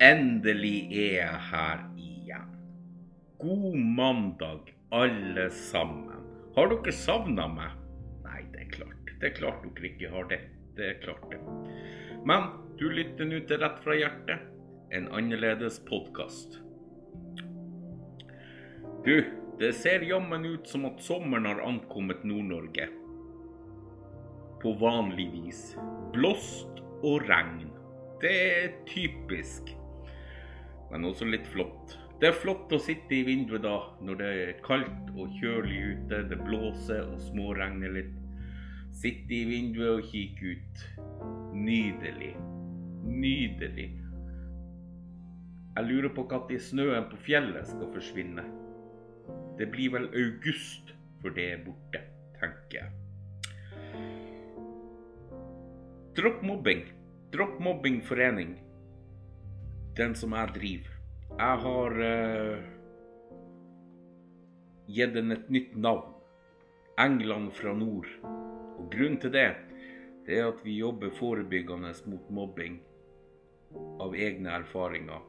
Endelig er jeg her igjen. God mandag, alle sammen. Har dere savna meg? Nei, det er klart. Det er klart dere ikke har det. Det er klart det. Men du lytter nå til Rett fra hjertet, en annerledes podkast. Du, det ser jammen ut som at sommeren har ankommet Nord-Norge. På vanlig vis. Blåst og regn. Det er typisk. Men også litt flott. Det er flott å sitte i vinduet da, når det er kaldt og kjølig ute, det blåser og småregner litt. Sitte i vinduet og kikke ut. Nydelig. Nydelig. Jeg lurer på når snøen på fjellet skal forsvinne. Det blir vel august for det er borte, tenker jeg. Dropp mobbing. Dropp mobbing forening. Den som jeg driver. Jeg har uh, gitt den et nytt navn. England fra nord. Og grunnen til det, det er at vi jobber forebyggende mot mobbing av egne erfaringer.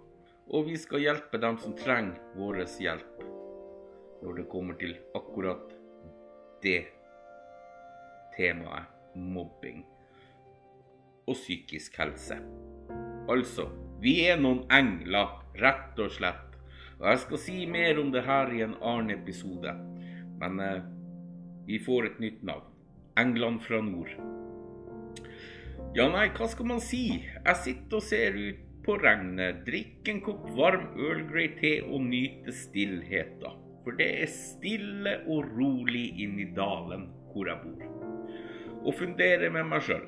Og vi skal hjelpe dem som trenger vår hjelp når det kommer til akkurat det temaet mobbing og psykisk helse. Altså, vi er noen engler, rett og slett. Og jeg skal si mer om det her i en annen episode. Men eh, vi får et nytt navn. England fra nord. Ja, nei, hva skal man si? Jeg sitter og ser ut på regnet, drikker en kopp varm Earl Grey te og nyter stillheten. For det er stille og rolig inni dalen hvor jeg bor. Og funderer med meg sjøl.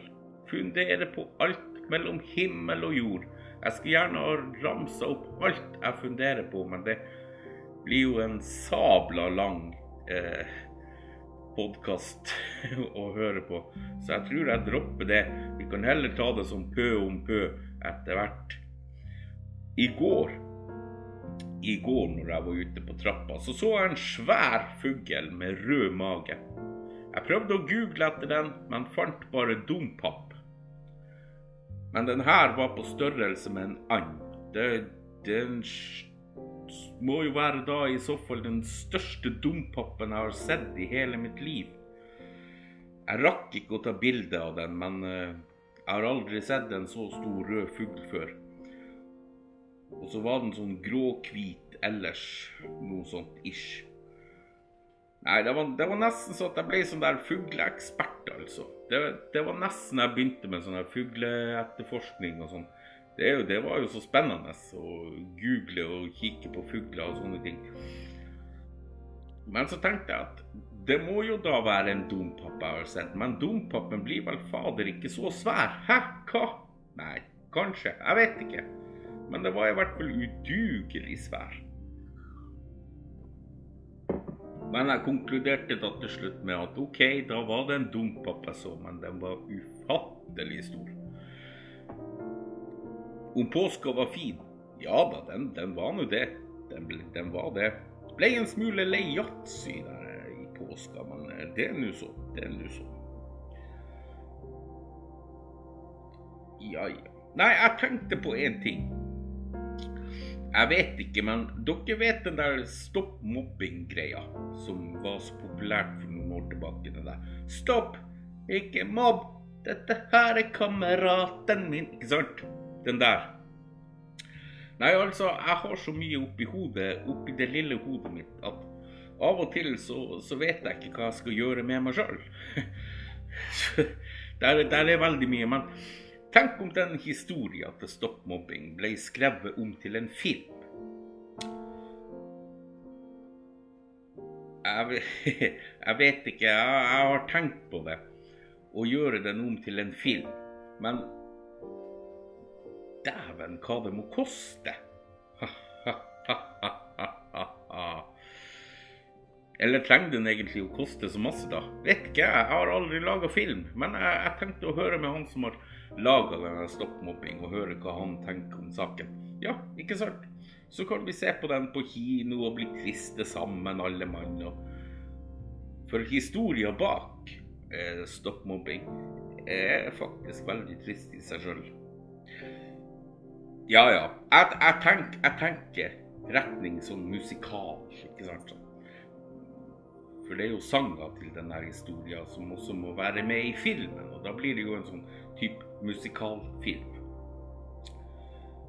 Funderer på alt mellom himmel og jord. Jeg skulle gjerne ha ramsa opp alt jeg funderer på, men det blir jo en sabla lang eh, podkast å høre på. Så jeg tror jeg dropper det. Vi kan heller ta det som pø om pø etter hvert. I går i går når jeg var ute på trappa, så så jeg en svær fugl med rød mage. Jeg prøvde å google etter den, men fant bare dompap. Men den her var på størrelse med en and. Det, den må jo være da i så fall den største dompapen jeg har sett i hele mitt liv. Jeg rakk ikke å ta bilde av den, men eh, jeg har aldri sett en så stor rød fugl før. Og så var den sånn gråhvit ellers. Noe sånt ish. Nei, det var, det var, nesten så at jeg ble sånn der fugleekspert, altså. Det, det, var nesten jeg begynte med sånn fugleetterforskning og sånn. Det, det, var jo så spennende å google og kikke på fugler og sånne ting. Men så tenkte jeg at det må jo da være en dompap jeg har sett. Men dompapen blir vel fader ikke så svær? Hæ? Hva? Nei, kanskje. Jeg vet ikke. Men det var i hvert fall udugelig svær. Men jeg konkluderte da til slutt med at OK, da var det en dompap jeg så, men den var ufattelig stor. Om påska var fin? Ja da, den, den var nå det. Den, den, var det. Ble en smule lei yatzy i påska, men det er nå så. Det er nå så. Ja, ja. Nei, jeg tenkte på én ting. Jeg vet ikke, men dere vet den der stopp mobbing-greia som var så populært for noen år tilbake? Den der Stopp! Ikke mobb! Dette her er kameraten min. Ikke sant? Den der. Nei, altså, jeg har så mye oppi hodet, oppi det lille hodet mitt, at av og til så, så vet jeg ikke hva jeg skal gjøre med meg sjøl. der, der er veldig mye. men Tenk om den historien til Stopp mobbing ble skrevet om til en film. Jeg, vet ikke, jeg, har tenkt på det. Å gjøre den om til en film. Men dæven, hva det må koste. Eller trenger den egentlig å koste så masse, da? Vet ikke, jeg har aldri laga film. Men jeg, jeg tenkte å høre med han som har laga denne Stopp mobbing, og høre hva han tenker om saken. Ja, ikke sant? Så kan vi se på den på kino og bli triste sammen, alle mann. For historia bak eh, Stopp mobbing er faktisk veldig trist i seg sjøl. Ja, ja. Jeg, jeg, tenk, jeg tenker retning sånn musikal, ikke sant? For det er jo sanger til denne historien som også må være med i filmen, og da blir det jo en sånn type musikalfilm.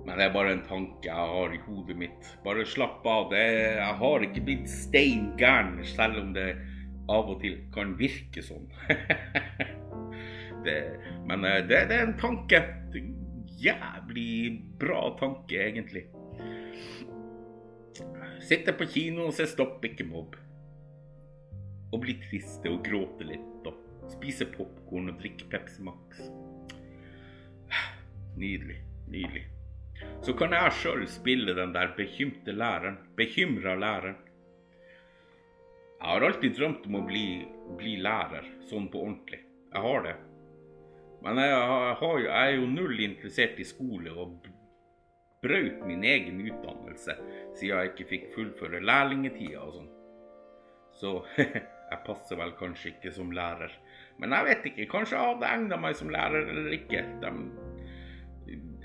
Men det er bare en tanke jeg har i hodet mitt. Bare slapp av. Det, jeg har ikke blitt stein gæren, selv om det av og til kan virke sånn. det, men eh, det, det, er en tanke. Jævlig bra tanke, egentlig. Sitte på kino og se Stopp ikke mobb. Og bli triste og gråte litt og spise popkorn og drikke Pepsi Max. Nydelig. Nydelig. Så kan jeg sjøl spille den der bekymte læreren. Bekymra læreren. Jeg har alltid drømt om å bli, bli lærer, sånn på ordentlig. Jeg har det. Men jeg, har, jeg er jo null interessert i skole og brøt min egen utdannelse siden jeg ikke fikk fullføre lærlingetida og sånn. Så jeg passer vel kanskje ikke som lærer. Men jeg vet ikke. Kanskje jeg hadde egna meg som lærer eller ikke. De,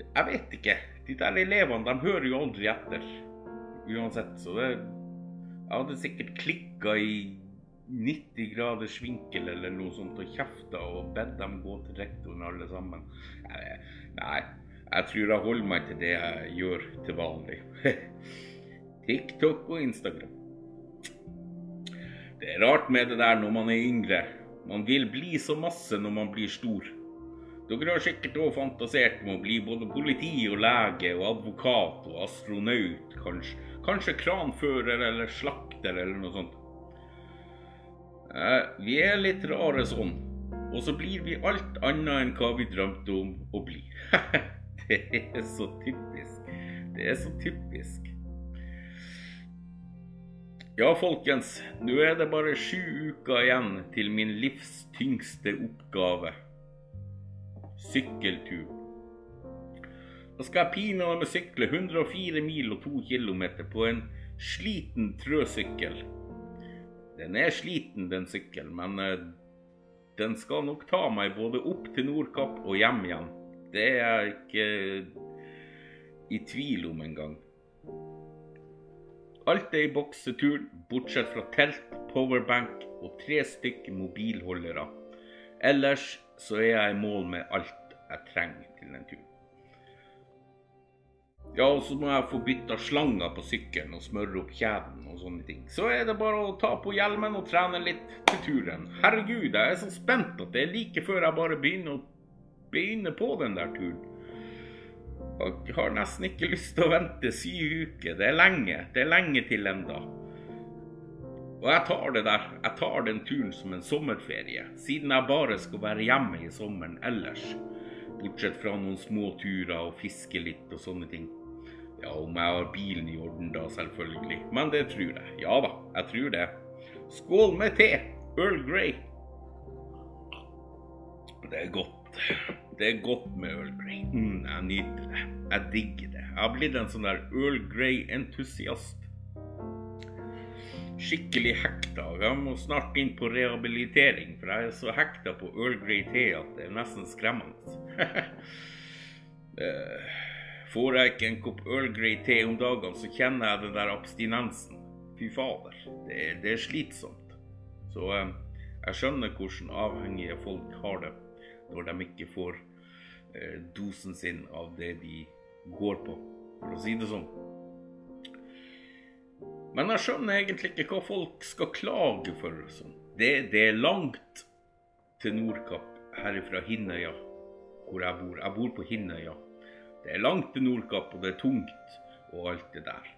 jeg vet ikke. De der elevene de hører jo aldri etter uansett. Så det Jeg hadde sikkert klikka i 90 graders vinkel eller noe sånt og kjefta og bedt dem gå til rektoren alle sammen. Nei, jeg tror jeg holder meg til det jeg gjør til vanlig. TikTok og Instagram. Det er rart med det der når man er yngre. Man vil bli så masse når man blir stor. Dere har sikkert òg fantasert om å bli både politi og lege og advokat og astronaut, kanskje. Kanskje kranfører eller slakter eller noe sånt. Eh, vi er litt rare sånn. Og så blir vi alt annet enn hva vi drømte om å bli. det er så typisk. Det er så typisk. Ja, folkens. Nå er det bare sju uker igjen til min livs tyngste oppgave sykkeltur. Da skal jeg pinadø sykle 104 mil og 2 km på en sliten trøsykkel. Den er sliten, den sykkelen, men uh, den skal nok ta meg både opp til Nordkapp og hjem igjen. Det er jeg ikke i tvil om engang. Alt er i boks til turen, bortsett fra telt, powerbank og tre stykk mobilholdere. Ellers så er jeg i mål med alt jeg trenger til den turen. Ja, og så må jeg få bytta slanger på sykkelen og smøre opp kjeden og sånne ting. Så er det bare å ta på hjelmen og trene litt til turen. Herregud, jeg er så spent at det er like før jeg bare begynner å begynne på den der turen. Jeg har nesten ikke lyst til å vente syv uker. Det er lenge. Det er lenge til enda. Og jeg tar det der. Jeg tar den turen som en sommerferie, siden jeg bare skal være hjemme i sommeren ellers. Bortsett fra noen små turer og fiske litt og sånne ting. Ja, om jeg har bilen i orden da, selvfølgelig. Men det tror jeg. Ja da, jeg tror det. Skål med te! Earl Grey. Det er godt. Det er godt med Earl Grey. Mm, jeg nyter det. Jeg digger det. Jeg har blitt en sånn der Earl Grey-entusiast. Skikkelig hekta. Jeg må snart inn på rehabilitering, for jeg er så hekta på Earl Grey te at det er nesten skremmende. Eh, får jeg ikke en kopp Earl Grey te om dagene, så kjenner jeg den der abstinensen. Fy fader. Det, det er slitsomt. Så eh, jeg skjønner hvordan avhengige folk har det når de ikke får eh, dosen sin av det de går på, for å si det sånn. Men jeg skjønner egentlig ikke hva folk skal klage for. Sånn. Det, det er langt til Nordkapp herifra Hinnøya hvor jeg bor. Jeg bor på Hinnøya. Det er langt til Nordkapp, og det er tungt, og alt det der.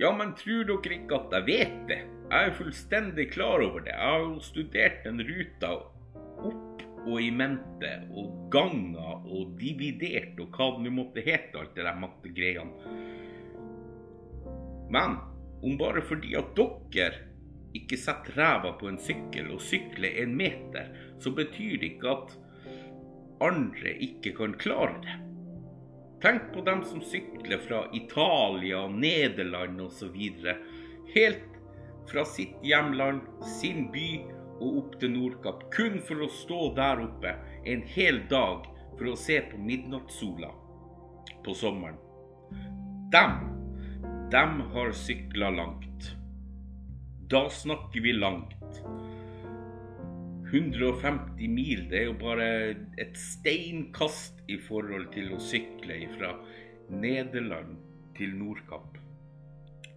Ja, men tror dere ikke at jeg vet det? Jeg er fullstendig klar over det. Jeg har jo studert den ruta og i mente og ganger og dividert og hva det nå måtte hete, alt det der mattegreiene. Men om bare fordi at dere ikke setter ræva på en sykkel og sykler en meter, så betyr det ikke at andre ikke kan klare det. Tenk på dem som sykler fra Italia, Nederland osv. Helt fra sitt hjemland, sin by og opp til Nordkapp, kun for å stå der oppe en hel dag for å se på midnattssola. på sommeren, dem, dem har sykla langt. Da snakker vi langt. 150 mil, det er jo bare et steinkast i forhold til å sykle fra Nederland til Nordkapp.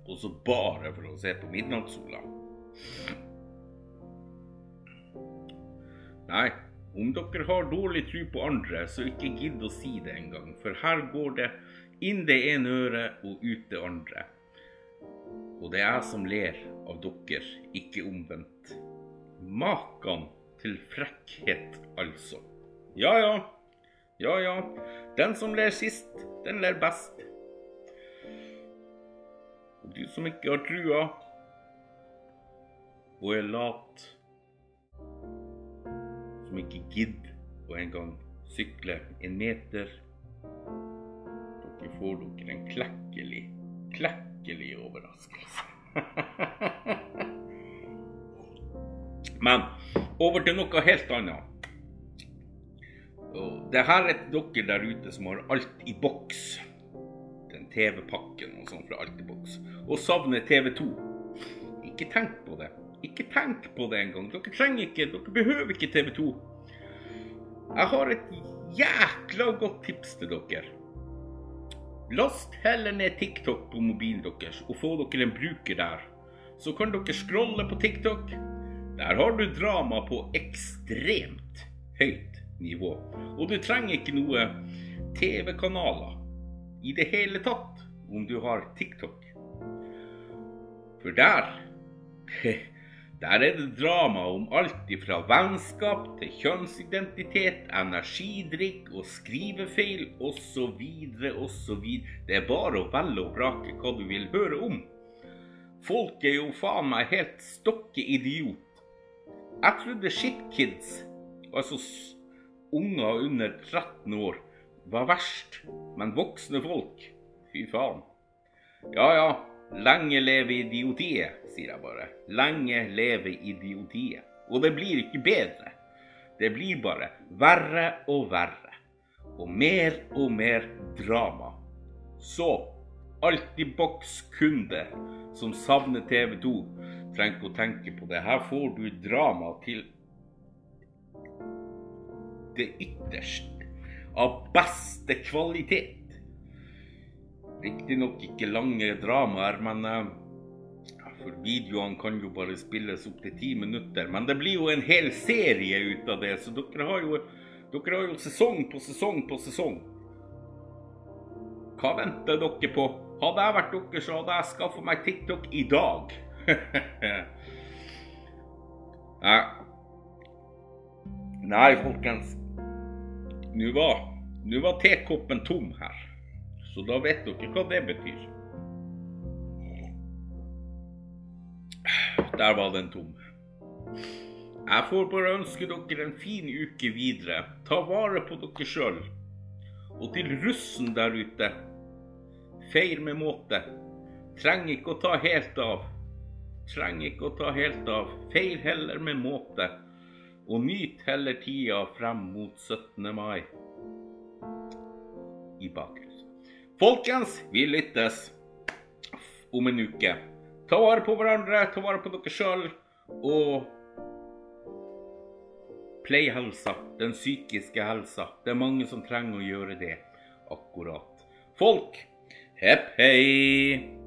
Og så bare for å se på midnattssola. Nei, om dere har dårlig tro på andre, så ikke gidd å si det engang. For her går det inn det ene øret og ut det andre. Og det er jeg som ler av dere, ikke omvendt. Makan til frekkhet, altså. Ja ja, ja ja. Den som ler sist, den ler best. Og du som ikke har trua og er lat, som ikke gidder å engang sykle en meter, dere får dere en klekkelig, klekkelig overraskelse. Men over til noe helt annet. Og det her er dere der ute som har alt i boks. Den TV-pakken og sånn fra alt i boks. Og savner TV2. Ikke tenk på det. Ikke tenk på det engang. Dere trenger ikke, dere behøver ikke TV2. Jeg har et jækla godt tips til dere. Last heller ned TikTok på mobilen deres og få dere en bruker der. Så kan dere scrolle på TikTok. Der har du drama på ekstremt høyt nivå. Og du trenger ikke noe TV-kanaler i det hele tatt om du har TikTok. For der Der er det drama om alt fra vennskap til kjønnsidentitet, energidrikk og skrivefeil osv. osv. Det er bare å velge og vrake hva du vil høre om. Folk er jo faen meg helt stokke idiot. Jeg trodde shitkids, altså unger under 13 år, var verst. Men voksne folk, fy faen. Ja ja, lenge leve idiotiet, sier jeg bare. Lenge leve idiotiet. Og det blir ikke bedre. Det blir bare verre og verre. Og mer og mer drama. Så Altibox-kunde som savner TV 2, trenger ikke å tenke på det. Her får du drama til det ytterste. Av beste kvalitet. Riktignok ikke lange dramaer, men uh, for videoene kan jo bare spilles opp til ti minutter. Men det blir jo en hel serie ut av det, så dere har jo, dere har jo sesong på sesong på sesong. Hva venter dere på? Hadde jeg vært dere, så hadde jeg skaffa meg TikTok i dag. Nei, folkens. Nå var, nå var tekoppen tom her. Så da vet dere hva det betyr. Der var den tom. Jeg får bare ønske dere en fin uke videre. Ta vare på dere sjøl. Og til russen der ute, feir med måte. Trenger ikke å ta helt av. Trenger ikke å ta helt av. Feir heller med måte. Og nyt heller tida frem mot 17. mai i bakrus. Folkens, vi lyttes om en uke. Ta vare på hverandre, ta vare på dere sjøl, og play helsa, den psykiske helsa. Det er mange som trenger å gjøre det akkurat. Folk, hepp hei!